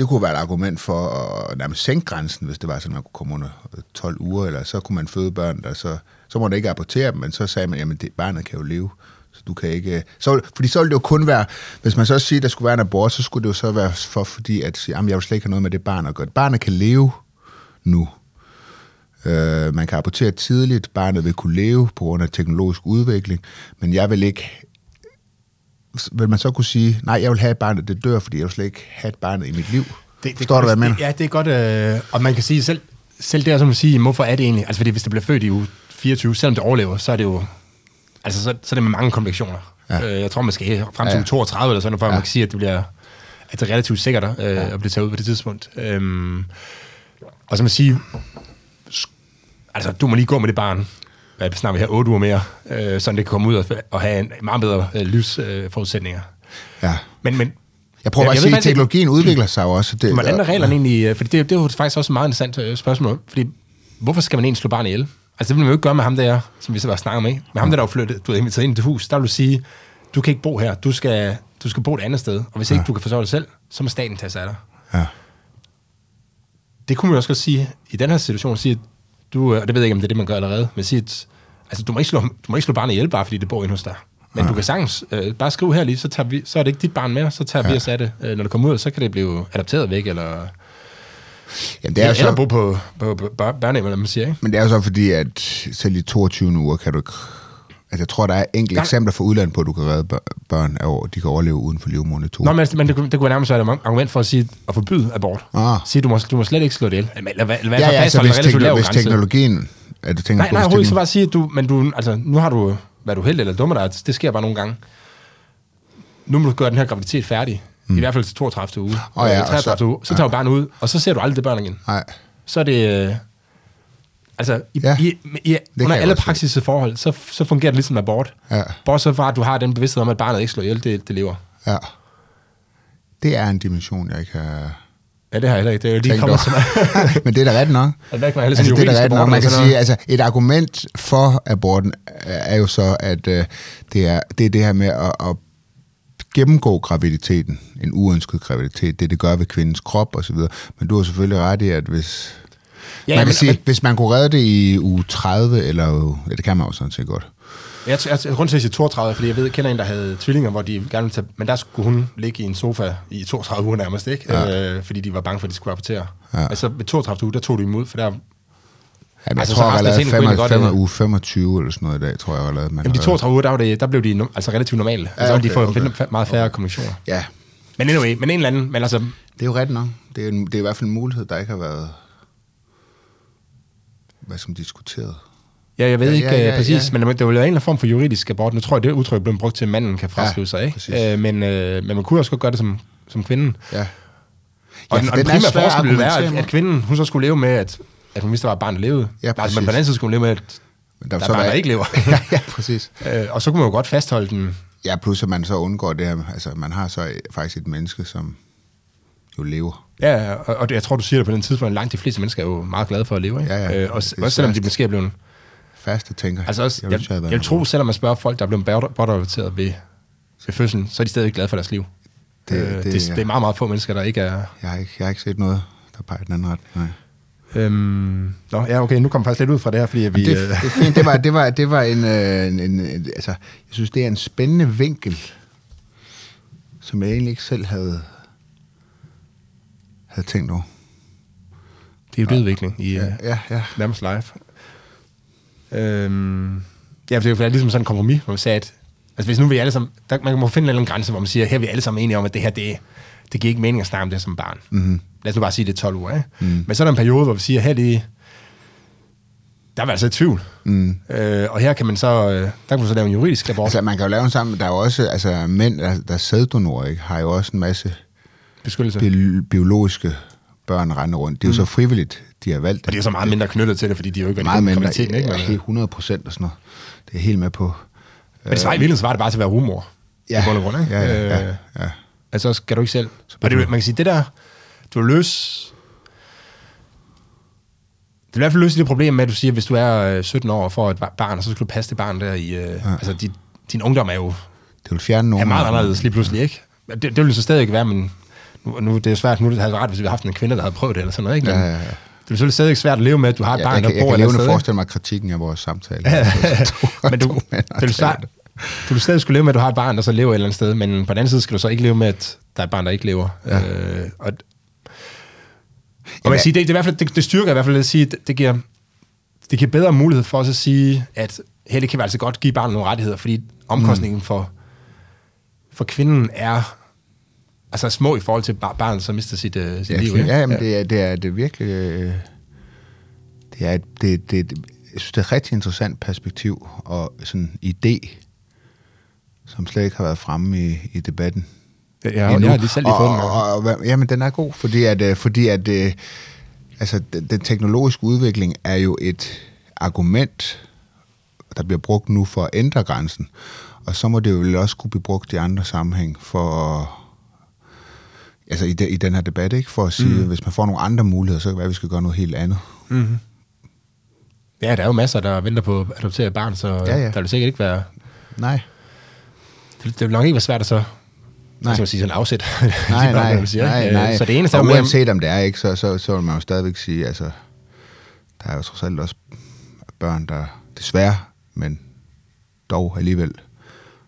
Det kunne være et argument for at nærmest sænke grænsen, hvis det var sådan, at man kunne komme under øh, 12 uger, eller så kunne man føde børn, og så, så må man ikke abortere dem, men så sagde man, jamen det, barnet kan jo leve. Så du kan ikke... Så, fordi så ville det jo kun være... Hvis man så siger, at der skulle være en abort, så skulle det jo så være for, fordi at sige, jamen, jeg vil slet ikke have noget med det barn at gøre. Barnet kan leve nu. Øh, man kan abortere tidligt, barnet vil kunne leve på grund af teknologisk udvikling, men jeg vil ikke... Vil man så kunne sige, nej, jeg vil have et barn, det dør, fordi jeg vil slet ikke have et barn i mit liv? Det, det Forstår du, hvad jeg mener? Det, ja, det er godt, øh, og man kan sige selv, selv det er som at sige, hvorfor er det egentlig? Altså fordi hvis det bliver født i uge 24, selvom det overlever, så er det jo, altså så, så er det med mange komplikationer. Ja. Øh, jeg tror, man skal frem til Ja, ja. ja. uge 32 eller sådan, før Ja. man kan sige, at det bliver at det er relativt sikkert øh, ja. at blive taget ud på det tidspunkt. Øhm, og så man sige, altså du må lige gå med det barn, hvad snakker vi her, 8 uger mere, øh, sådan det kan komme ud og, og have en meget bedre øh, livsforudsætninger. Øh. Ja. men, men Jeg prøver Ja, bare at sige, at teknologien udvikler sig jo også. Det, Hvordan er reglerne egentlig? øh, Fordi det, det er jo faktisk også et meget interessant øh, spørgsmål. Fordi hvorfor skal man egentlig slå barn ihjel? Altså det vil man jo ikke gøre med ham der, som vi så var snakker med. Med ham der, der er flyttet, du er inviteret ind i det hus, der vil du sige, du kan ikke bo her, du skal, du skal bo et andet sted. Og hvis ikke du kan forsørge dig selv, så må staten tage sig af dig. Ja. Det kunne man også godt sige i den her situation, sige, at du, øh, og det ved jeg ikke, om det er det, man gør allerede, men sige, at altså, du, må ikke slå, du må ikke slå barnet ihjel, bare fordi det bor inde hos dig. Men du kan sagtens øh, bare skrive her lige, så, tager vi, så er det ikke dit barn mere, så tager ja. vi os af det, øh, når det kommer ud, så kan det blive adopteret væk, eller, Jamen, det er jo eller så, bo på, på, på bør- børnehjem, eller man siger, ikke? men det er jo så fordi, at selv i 22 uger kan du ikke... Altså, jeg tror, der er enkelte Nej. eksempler fra udlandet på, at du kan redde bør- børn, og de kan overleve uden for to. Nå, men, men det, kunne- det kunne nærmest være et argument for at sige, at forbyde abort. Ah. Sige, du må, du må slet ikke slå det ihjel. Eller, hvad- hvad ja, ja, altså, hvis, en relativt tekno- lav hvis teknologien... Er du tænker Nej, på, nej, overhovedet ikke. Så bare sige, at du, men du, altså, nu har du været uheldig eller dummer dig. Det sker bare nogle gange. Nu må du gøre den her graviditet færdig. Mm. I hvert fald til 32. uge. Åh ja, Øh, og 33. så- uge. Så tager du barnet ud, og så ser du aldrig det børn igen. Nej, Så er det... Altså, i, Ja, i, i, under alle også se. praktiske forhold, så, så fungerer det ligesom abort. ja, Bortset fra, at du har den bevidsthed om, at barnet ikke slår ihjel, det, det lever. ja. Det er en dimension, jeg ikke har Ja, det har jeg heller ikke. Det er jo lige kommet. Men det er da ret nok. Altså, der kan man heller Altså, sådan det er da ret nok. Man kan sige, altså et argument for aborten er jo så, at øh, det, er, det er det her med at, at gennemgå graviditeten, en uønsket graviditet, det det gør ved kvindens krop osv. Men du har selvfølgelig ret i, at hvis... Ja, man kan men- sige, men- hvis man kunne redde det i uge 30, eller ja, det kan man jo sådan set godt. Jeg, jeg, jeg, grund til at sige 32, fordi jeg ved, jeg kender en, der havde tvillinger, hvor de gerne ville tage, men der skulle hun ligge i en sofa i 32 uger nærmest, ikke? Ja. Øh, fordi de var bange for, at de skulle rapportere. Ja. Ja. Altså ved 32 uger, der tog de dem ud, for der, Jamen, jeg Altså, tror, så jeg lavet tiden kunne 5, egentlig godt, 5, øh, uge 25 eller sådan noget i dag, tror jeg, jeg. Man jamen, de har- 32 uger, der, var det, der blev de altså relativt normale. Ja, altså, okay, de får okay. okay. meget færre kommunikationer. Ja, Men anyway, men en eller anden, men altså, det er jo ret nok. Det er, en, det er i hvert fald en mulighed, der ikke har været hvad som diskuteret. ja, jeg ved Ja, ikke ja, ja, ja, præcis, ja. men det er jo en eller anden form for juridisk abort. Nu tror jeg, det udtryk blevet brugt til, at manden kan fraskrive Ja, sig, ikke? Øh, men, øh, men man kunne også godt gøre det som, som kvinden. Ja. Og, Ja, den, den er primære forskel ville være, at, at kvinden, hun så skulle leve med, at, at hun vidste, at der var et barn, der levede. Ja, Altså, præcis. men på den anden side skulle hun leve med, at Men der er så barn, var- der ikke lever. ja, ja, præcis. Øh, og så kunne man jo godt fastholde den. Ja, plus at man så undgår det her. Altså, man har så faktisk et menneske, som jo lever. Ja, og, og jeg tror, du siger det på den tidspunkt, at langt de fleste mennesker er jo meget glade for at leve. Ikke? Ja, ja. Øh, også, også selvom de måske er blevet... Faste tænker. Altså også, jeg, jeg, jeg vil med. tro, selvom man spørger folk, der er blevet bortadopteret ved, ved fødslen, så er de stadig glade for deres liv. Det- øh, det- det, det, ja. det er meget, meget få mennesker, der ikke er... Jeg har ikke, jeg har ikke set noget, der peger den anden ret. Nej. Øhm, nå, ja, okay, nu kommer jeg faktisk lidt ud fra det her, fordi vi... Det, øh, det er fint. Det var, det var, det var en, øh, en, en, en... Altså, jeg synes, det er en spændende vinkel, som jeg egentlig ikke selv havde, havde tænkt over. det er jo udvikling i Ja, ja, ja. nærmest live. Øhm, ja, for det er jo ligesom sådan en kompromis, hvor vi sagde, at Altså hvis nu vi alle sammen, der, man må finde en eller anden grænse, hvor man siger, her er vi alle sammen enige om, at det her, det, det giver ikke mening at snakke om det som barn. Mm-hmm. Lad os nu bare sige, det er 12 uger. Ikke? Mm. Men så er der en periode, hvor vi siger, her det, der er vi altså i tvivl. Mm. Øh, og her kan man så, øh, der kan man så lave en juridisk abort. Altså, man kan jo lave en sammen, der er jo også, altså mænd, der, der er sæddonorer, ikke, har jo også en masse Beskyttelse. bi- biologiske børn rende rundt. Det er jo så frivilligt, de har valgt Og det er så meget mindre knyttet til det, fordi de er jo ikke meget i mindre, ikke? ja, Men, helt 100 procent og sådan noget. Det er helt med på. men det var i virkeligheden, så var det bare til at være rumor. Ja. I og grund, ikke? Ja, ja, ja, Øh, ja. Altså, så skal du ikke selv. Og det, man kan sige, det der, du løse... Det vil i hvert fald løse det problem med, at du siger, at hvis du er øh, 17 år og får et bar- barn, og så skal du passe det barn der i... Øh, ja. Altså, din, din ungdom er jo Det vil fjerne nogen. er meget anderledes lige pludselig, ikke? Det, det vil så stadig ikke være, men nu, nu det er svært, nu det havde været ret, hvis vi havde haft en kvinde, der havde prøvet det eller sådan noget, ikke? Men Ja, ja, ja. Det er selvfølgelig stadig svært at leve med, at du har et Ja, barn, jeg, der kan, jeg bor kan et eller levende forestille mig kritikken af vores samtale. Men du, det vil svært, du vil stadig skulle leve med, at du har et barn, der så lever et eller andet sted, men på den anden side skal du så ikke leve med, at der er et barn, der ikke lever. Ja. Øh, og, og man kan sige, det, det, er i hvert fald, det, det styrker i hvert fald at sige, det, det giver, det giver bedre mulighed for os at sige, at her det kan vi altså godt give barnet nogle rettigheder, fordi omkostningen mm. for, for kvinden er altså små i forhold til bar, barnet, som mister sit, uh, sit Ja, liv. ja, ikke? ja, det er, det er, det virkelig... øh, Det er, et- det, det, jeg synes, det er et rigtig interessant perspektiv og sådan idé, som slet ikke har været fremme i, i debatten. Ja, jeg, endnu. jeg har lige selv lige fået den. og, og, og, Jamen, den er god, fordi at, øh, fordi at øh, altså, den, den teknologiske udvikling er jo et argument, der bliver brugt nu for at ændre grænsen. Og så må det jo også kunne blive brugt i andre sammenhæng for at, altså i, de, i den her debat, ikke? For at sige, mm. hvis man får nogle andre muligheder, så kan det være, at vi skal gøre noget helt andet. Ja, der er jo masser, der venter på at adoptere et barn, så Ja, ja. der vil sikkert ikke være... Nej. Det, det vil nok ikke være svært at så... Nej. Skal man sige sådan afsæt. Nej, de nej, man siger, nej, nej. Så det eneste er og mere... uanset om det er, ikke, så, så, så vil man jo stadigvæk sige, altså, der er jo trods alt også børn, der desværre, men dog alligevel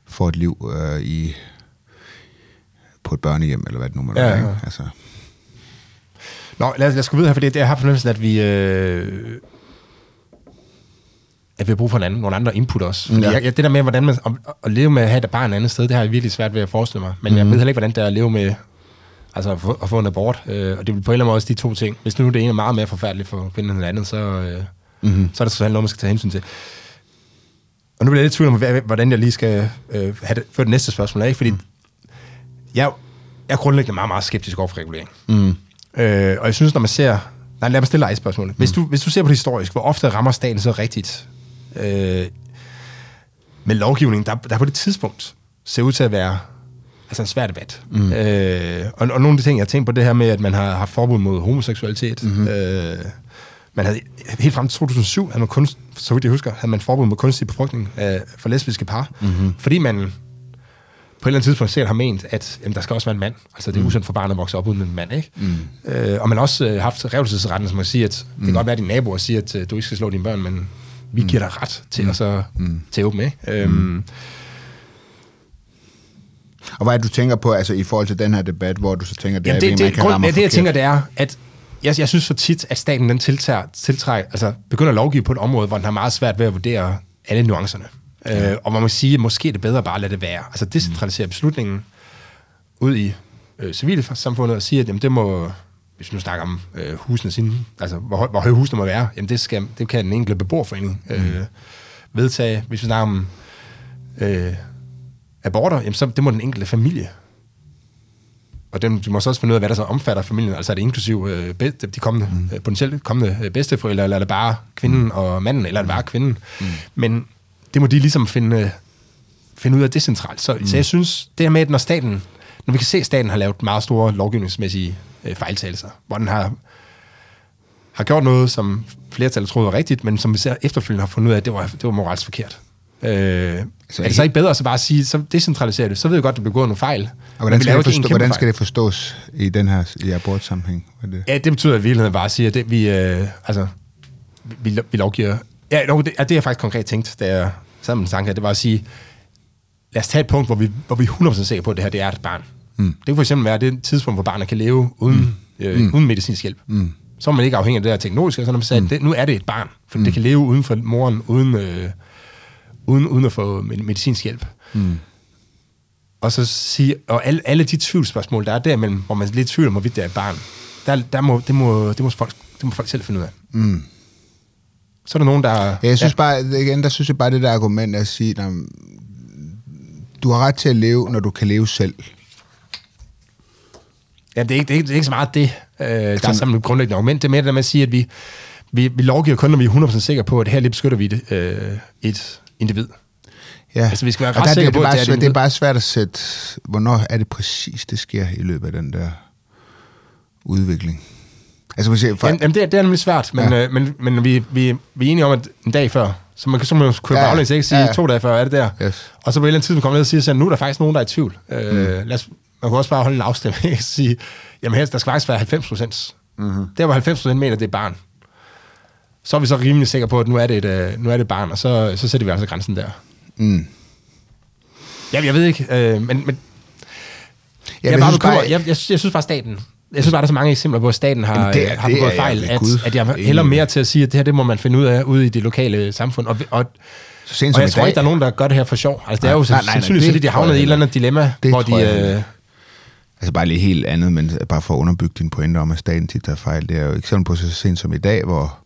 får et liv øh, i på et børnehjem, eller hvad det nu må Ja, være. Ikke? Altså, Nå, lad os, lad os gå videre, for det, jeg har fornemmelsen, at vi... Øh, at vi har brug for en anden, nogle andre input også. Fordi Ja. jeg, det der med, hvordan man, at, at leve med at have et barn et andet sted, det har jeg virkelig svært ved at forestille mig. Men mm. jeg ved heller ikke, hvordan det er at leve med altså at få, at få en abort. Øh, og det vil på en eller anden måde også de to ting. Hvis nu det ene er meget mere forfærdeligt for kvinden end det andet, så, øh, mm-hmm. så er det sådan noget, man skal tage hensyn til. Og nu bliver jeg lidt i tvivl om, hvordan jeg lige skal øh, have det, før det næste spørgsmål af, ikke? fordi mm. Jeg, jeg er grundlæggende meget, meget skeptisk over for regulering. Mm. Øh, og jeg synes, når man ser... Nej, lad mig stille dig et spørgsmål. Hvis, du, hvis du ser på det historisk, hvor ofte rammer staten så rigtigt øh, med lovgivning, der, der på det tidspunkt ser ud til at være altså en svær debat. Mm. Øh, og, og nogle af de ting, jeg har tænkt på, det her med, at man har haft forbud mod homoseksualitet. Mm-hmm. Øh, man havde, helt frem til 2007 havde man kun, så vidt jeg husker, havde man forbud mod kunstig befrugtning øh, for lesbiske par. Mm-hmm. Fordi man på et eller andet tidspunkt selv har ment, at jamen, der skal også være en mand. Altså, det er usundt for barnet at vokse op uden en mand, ikke? Mm. Øh, og man har også øh, haft revselsesretten, som at sige, at det kan godt være, at din naboer siger, at øh, du ikke skal slå dine børn, men vi giver dig ret til at så mm. tæve dem, ikke? Øhm, og hvad er det, du tænker på altså, i forhold til den her debat, hvor du så tænker, det Jamen, er, det, det, man kan grund, ramme det, det, jeg tænker, det er, at jeg, jeg synes for tit, at staten den tiltager, tiltrækker, altså begynder at lovgive på et område, hvor den har meget svært ved at vurdere alle nuancerne. Ja. Øh, og man må sige, at måske er det bedre bare at lade det være. Altså decentralisere beslutningen ud i øh, civilsamfundet og sige, at jamen, det må, hvis vi nu snakker om øh, husene sine, altså hvor, høj- hvor høje husene må være, jamen det, skal, det kan den enkelte beboerforening øh, vedtage. Hvis vi snakker om øh, aborter, jamen så det må den enkelte familie og den, du må så også finde ud af, hvad der så omfatter familien. Altså er det inklusiv øh, de kommende, mm. øh, potentielt kommende øh, bedsteforældre, eller er det bare kvinden og manden, eller er det bare kvinden? Mm. Men det må de ligesom finde, øh, finde ud af decentralt. Så, mm. så jeg synes, det her med, at når staten, når vi kan se, at staten har lavet meget store lovgivningsmæssige øh, fejltagelser, hvor den har, har gjort noget, som flertallet troede var rigtigt, men som vi ser efterfølgende har fundet ud af, at det var, det var moralsk forkert. Øh, så er det så ikke bedre at så bare sige, så decentralisere det, så ved jeg godt, at der bliver gået nogle fejl. Og hvordan skal, det forstå, hvordan skal det forstås i den her i abortsammenhæng? Det? Ja, det betyder i virkeligheden bare at sige, at det, vi, øh, altså, vi, vi lovgiver... Ja, no, det, det jeg faktisk konkret tænkt, da jeg sad med tanke det var at sige, lad os tage et punkt, hvor vi, hvor vi er 100% sikre på, at det her det er et barn. Mm. Det kan for eksempel være det tidspunkt, hvor barnet kan leve uden, mm. Øh, uden medicinsk hjælp. Mm. Så er man ikke afhængig af det der teknologiske, så når man sagde, mm. det, nu er det et barn, for mm. det kan leve uden for moren, uden, øh, uden, uden at få med- medicinsk hjælp. Mm. og så sige, og alle, alle de tvivlsspørgsmål, der er derimellem, hvor man lidt tvivl om, hvorvidt det er et barn, der, der må, det, må, det, må folk, det må folk selv finde ud af. Mm. Så er der nogen, der... Ja, jeg synes bare, igen, der synes jeg bare, det der argument at sige, at du har ret til at leve, når du kan leve selv. Ja, det er ikke, det er ikke, det er ikke så meget det, øh, der er sådan et grundlæggende argument. Det er mere det der med at sige, at vi, vi, vi lovgiver kun, når vi er 100% sikre på, at her lige beskytter vi det, øh, et individ. Ja. Altså, vi skal være ret der, sikre det, på, det, er det er svært, et det er bare svært at sætte, hvornår er det præcis, det sker i løbet af den der udvikling. Altså, man siger, for, Jamen, jamen, det, er, det er nemlig svært, men, Ja. ja. øh, men, men vi, vi, vi er enige om, at en dag før, så man så man kunne Ja, ja. baglæns ikke sige, ja. ja. to dage før er det der. Yes. Og så på et eller andet tidspunkt kommer ned og siger, sådan, nu er der faktisk nogen, der er i tvivl. Øh, lad os, man kan også bare holde en afstemning og sige, jamen helst, der skal faktisk være 90 procent. Mm-hmm. Der var 90 procent mener, det er barn. Så er vi så rimelig sikre på, at nu er det et, øh, nu er det et barn, og så, så sætter vi altså grænsen der. mm. Jamen, jeg ved ikke, øh, men, men Ja, jeg, jeg, bare synes bare- jeg, jeg, jeg synes bare, staten... Jeg synes bare, der er så mange eksempler på, at staten har, Jamen, det er- har det begået er fejl, at, Gud at jeg hælder med. mere til at sige, at det her, det må man finde ud af ude i det lokale samfund. Og, og, Så sent og jeg tror dag, ikke, der er nogen, der gør det her for sjov. Altså, det er Nej, jo så, nej, nej, sandsynligvis, fordi de tror havnet i et eller heller andet dilemma, Det hvor de... jeg heller Øh, Altså bare lige helt andet, men bare for at underbygge din pointe om, at staten tit tager fejl. Det er jo eksempel på så sent som i dag, hvor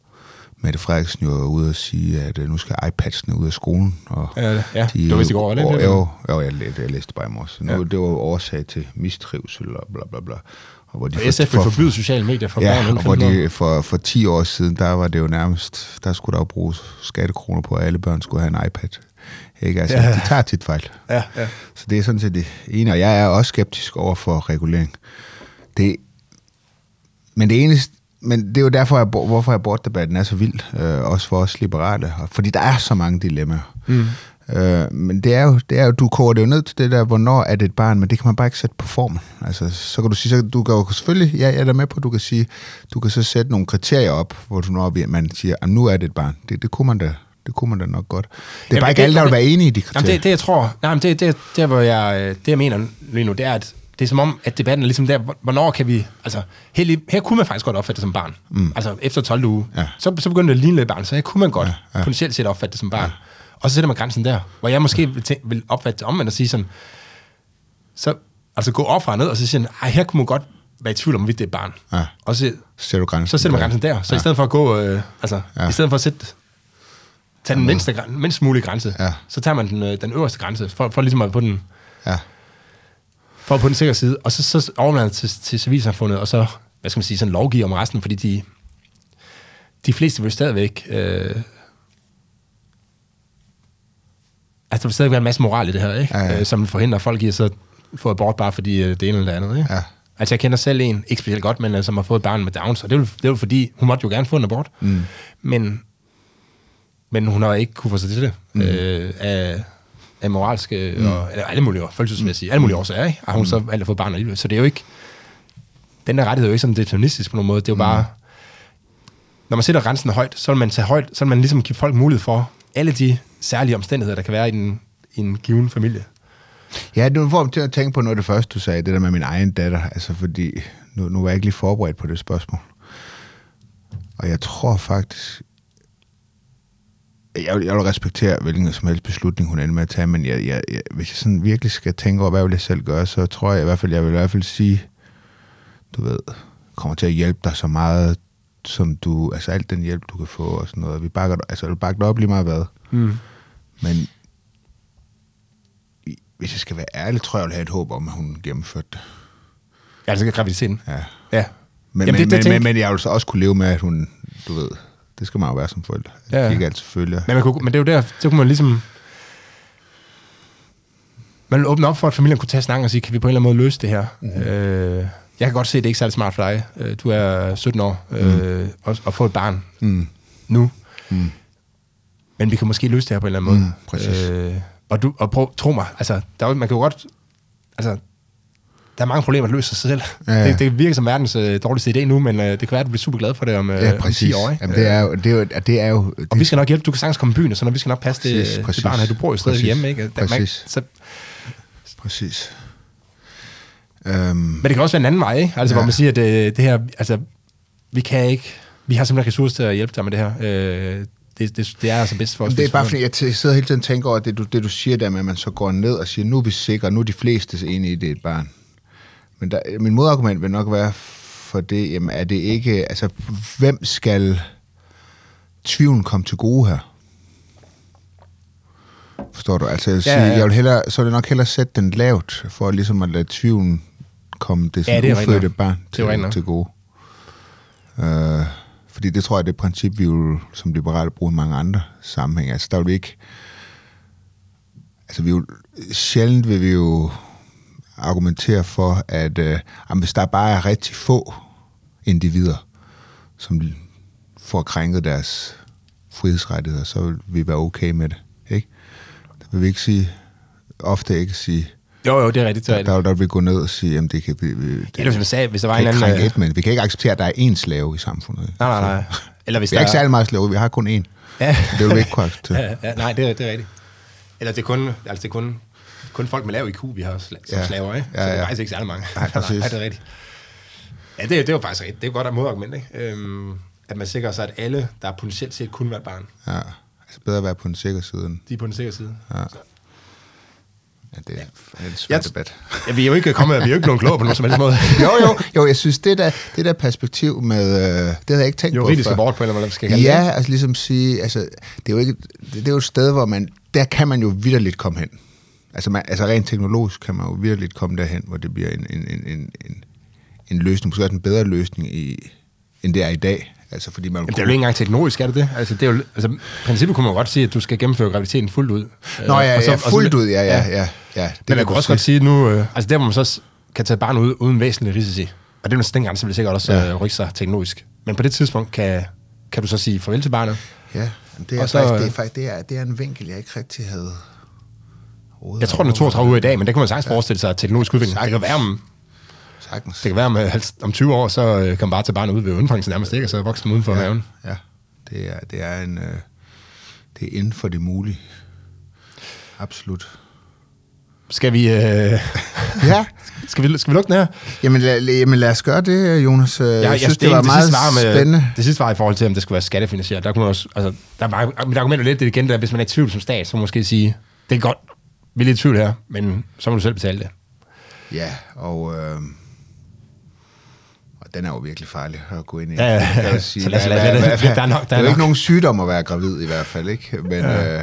Mette Frederiksen jo er ude og sige, at øh, nu skal iPads'ene ud af skolen. Og Ja, ja. de Det var vist i går, eller? og, jo, jo, jeg, jeg læste bare i morges. Nu, Ja. Det var jo årsag til mistrivsel og bla bla bla. Og hvor de og SF vil forbyde sociale medier for børn Ja, under og hvor 15 år. de, for, for 10 år siden, der var det jo nærmest, der skulle der jo bruges skattekroner på, at alle børn skulle have en iPad. Ikke? Altså, Ja. de tager tit fejl. Ja, ja. Så det er sådan set det ene, og jeg er også skeptisk over for regulering. Det, men det eneste, men det er jo derfor, at, hvorfor abortdebatten er så vild, øh, også for os liberale, fordi der er så mange dilemmaer. Mm. Øh, men det er, jo, det er jo, du koger det jo ned til det der, hvornår er det et barn, men det kan man bare ikke sætte på formen. Altså, så kan du sige, så du kan jo selvfølgelig, ja, jeg er da med på, du kan sige, du kan så sætte nogle kriterier op, hvor du når, man siger, at nu er det et barn. Det, det kunne man da, det kunne man da nok godt. Det er Jamen, bare ikke det- alle, der vil være enige i de kriterier. Jamen, det, det jeg tror, nej, men det, det, det, hvor jeg, øh, det jeg mener lige nu, det er, at det er som om, at debatten er ligesom der, hvor- hvornår kan vi, altså, her, her kunne man faktisk godt opfatte det som barn. Mm. Altså, efter 12 uge, Ja. så, så begyndte det at ligne lidt barn, så her kunne man godt ja. ja. potentielt set opfatte det som barn. Ja. Og så sætter man grænsen der, hvor jeg måske vil, tænke, vil opfatte det omvendt og sige sådan, så altså gå op og ned, og så sige, ej, her kunne man godt være i tvivl om, hvorvidt det er barn. Ja. Og så, sætter du grænsen. så sætter man grænsen der. Så ja. i stedet for at gå, øh, altså, Ja. i stedet for at sætte, tage den mindste, mindst mulige grænse, Ja. så tager man den, øh, den øverste grænse, for, for ligesom at på den, Ja. for på den sikre side, og så, så overlader til, til civilsamfundet, og så, hvad skal man sige, sådan lovgive om resten, fordi de, de fleste vil stadigvæk, øh, altså der vil stadigvæk være en masse moral i det her, ikke? Ja, ja. Øh, som forhindrer folk i at så få abort bare fordi øh, det ene eller det andet, ikke? Ja. Altså jeg kender selv en, ikke specielt godt, men øh, som har fået et barn med Downs, og det er jo, det jo fordi, hun måtte jo gerne få en abort, mm. men, men hun har ikke kunne få sig til det, mm. øh, af, af moralske, mm. og, eller alle mulige, følelsesmæssige, alle mulige årsager, ikke? Har hun så valgt at få et barn alligevel, så det er jo ikke, den der rettighed er jo ikke sådan deterministisk på nogen måde, det er jo bare, når man sætter grænsen højt, så vil man tage højt, så vil man ligesom give folk mulighed for alle de særlige omstændigheder, der kan være i en, i en given familie. Ja, det får mig til at tænke på noget af det første, du sagde, det der med min egen datter. Altså, fordi nu, nu var jeg ikke lige forberedt på det spørgsmål. Og jeg tror faktisk... Jeg, vil- jeg vil respektere hvilken som helst beslutning, hun ender med at tage, men jeg, jeg, jeg, hvis jeg sådan virkelig skal tænke over, hvad vil jeg selv gøre, så tror jeg i hvert fald, jeg vil i hvert fald sige, du ved, kommer til at hjælpe dig så meget, som du, altså alt den hjælp, du kan få og sådan noget. Vi bakker, altså, du bakker dig op lige meget hvad. Mm. Men hvis jeg skal være ærlig, tror jeg, jeg vil have et håb om, at hun gennemførte det. Ja, altså graviditeten. Ja. Ja. Men, Jamen, men, det- det men, men, men jeg vil så også kunne leve med, at hun, du ved, det skal man jo være som forældre. Ja. Ja. Ikke altid følger. Men, man kunne, men det er jo der, så kunne man ligesom... Man vil åbne op for, at familien kunne tage snakken og sige, kan vi på en eller anden måde løse det her? Mm. Øh, jeg kan godt se, at det er ikke særlig smart for dig. Øh, Du er 17 år øh, og, og få et barn Mm. nu. Mm. Men vi kan måske løse det her på en eller anden måde. Mm, præcis. Øh, og, du, og prøv, tro mig, altså, der er, man kan jo godt... Altså, der er mange problemer, der løser sig selv. Ja. Det, det virker som verdens øh, dårligste idé nu, men øh, det kan være, at du bliver super glad for det om, øh, Ja, om præcis. 10 år. Ikke? Jamen, det er jo... Det er jo, det er jo det, Og vi skal nok hjælpe. Du kan sagtens komme i byen, og så når vi skal nok passe Præcis, det, præcis. det barn her. Du bor jo stadig hjemme, ikke? Der, man, Præcis. så, Præcis. Øhm, men det kan også være en anden vej, ikke? Altså, Ja. ja. hvor man siger, at det, det her, altså, vi kan ikke, vi har simpelthen ressourcer til at hjælpe dig med det her. Øh, det, det, det er altså bedst for os. Det er bare fordi, jeg sidder hele tiden og tænker over det du, det, du siger der med, at man så går ned og siger, nu er vi sikre, nu er de fleste enige i, det et barn. Men der, min modargument vil nok være for det, jamen er det ikke, altså hvem skal tvivlen komme til gode her? Forstår du? Altså jeg vil, Ja, sige, ja, ja. jeg vil hellere, så vil jeg nok hellere sætte den lavt, for ligesom at lade tvivlen komme det, Ja, sådan det er rigtigt ufødte barn Det til, nok. til gode. Øh, fordi det tror jeg, det er et princip, vi vil som liberale bruge i mange andre sammenhænge. Altså der vil vi ikke... Altså vi vil, sjældent vil vi jo argumentere for, at øh, jamen, hvis der bare er rigtig få individer, som får krænket deres frihedsrettigheder, så vil vi være okay med det. Ikke? Det vil vi ikke sige, ofte ikke sige, jo, jo, det er rigtigt. Det er der, rigtigt. der, der vil vi gå ned og sige, jamen det kan vi... det, hvis man sagde, hvis der var en anden... krænke et, men vi kan ikke acceptere, at der er én slave i samfundet. Nej, nej, nej. Eller hvis Vi der er ikke særlig meget slave, vi har kun én. Ja. Det vil vi ikke acceptere. Ja, ja, nej, det er, det er rigtigt. Eller det er kun, altså det er kun, kun folk med lav IQ, vi har som Ja. slaver, ikke? Ja, Så det er ja. faktisk ikke særlig mange. Nej, præcis. nej, det er rigtigt. Ja, det, er- det er jo faktisk rigtigt. Det er jo godt at modargument, ikke? Øhm, at man sikrer sig, at alle, der potentielt set kunne være barn, Ja. Altså bedre at være på den sikre side. de er på den sikre side. Ja. Ja, det er en svær Jeg- debat. Ja, vi er jo ikke kommet, vi er jo ikke blevet klogere på nogen som helst måde. jo, jo, jo, jeg synes, det der, det der perspektiv med, øh, det havde jeg ikke tænkt Juridisk på før. abort på, eller hvad skal kalde det. Ja, altså ligesom sige, altså, det er jo ikke, det, det er jo et sted, hvor man, der kan man jo vidderligt komme hen. Altså, man, altså rent teknologisk kan man jo vidderligt komme derhen, hvor det bliver en, en, en, en, en, en løsning, måske også en bedre løsning, i, end det er i dag. Altså, fordi man Jamen, det er jo ikke engang teknologisk, er det det? Altså, det er jo, altså, princippet kunne man godt sige, at du skal gennemføre graviditeten fuldt ud. Nå Øh, ja, og så- ja, så- fuldt ud, ja, ja, ja. ja det Men man kan kunne også godt sige nu, øh, altså der hvor man så kan tage barnet ud uden væsentlige risici, og det er den grænse vil sikkert også Ja. ja. rykke sig teknologisk. Men på det tidspunkt kan, kan du så sige farvel til barnet. Ja, det er, Og så, faktisk, det er øh, faktisk det er, det er en vinkel, jeg ikke rigtig havde Jeg tror, den er 32 uger i dag, men det kan man sagtens forestille sig, at teknologisk udvikling. Det kan være om, Sagtens. det kan være øh, halvt- om 20 år, så øh, kan man bare tage barnet ud ved undfangelsen nærmest ikke, og så vokser man uden for ja. maven. Ja, det er, det er en... Øh, det er inden for det mulige. Absolut. Skal vi, øh, Ja, skal vi, skal vi lukke den her? jamen lad, jamen lad os gøre det, Jonas. Jeg, jeg synes, det, ene- var meget sidste var med, spændende. Det sidste var i forhold til, om det skulle være skattefinansieret. Der kunne man også, altså, der var, mit argument er lidt det igen, der, hvis man er i tvivl som stat, så måske sige, det er godt, vi er lidt i tvivl her, men så må du selv betale det. Ja, og... Øh, og den er jo virkelig farlig at gå ind i. Ja, ja, ja. sige. Lad lad- der er nok- der er jo ikke nogen sygdom at være gravid i hvert fald, ikke? Men, ja. øh,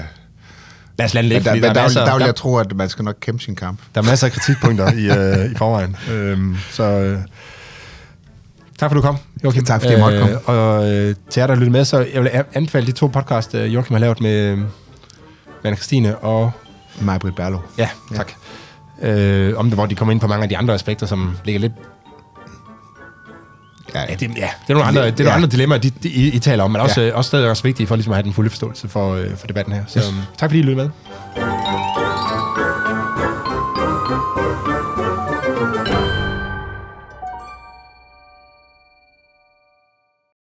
Lad os lade ligge, der, der, der, er masser, der, der vil jeg tro, at man skal nok kæmpe sin kamp. der er masser af kritikpunkter i, øh, i forvejen. Øhm, så øh, tak for, du kom, Joachim. Tak, fordi jeg måtte komme. og øh, til jer, der lyttede med, så jeg vil anbefale de to podcast, øh, Joachim har lavet med, med Anna Christine og Maj-Brit Berlo. Ja, tak. Øh, om det, hvor de kommer ind på mange af de andre aspekter, som ligger lidt... Ja, ja. det, ja. det er nogle andre, det er nogle ja. andre dilemmaer, de, de, I, I taler om, men også, ja. Øh, også stadig også vigtige for ligesom at have den fulde forståelse for, øh, for debatten her. Så yes. Øhm, tak fordi I lyttede med.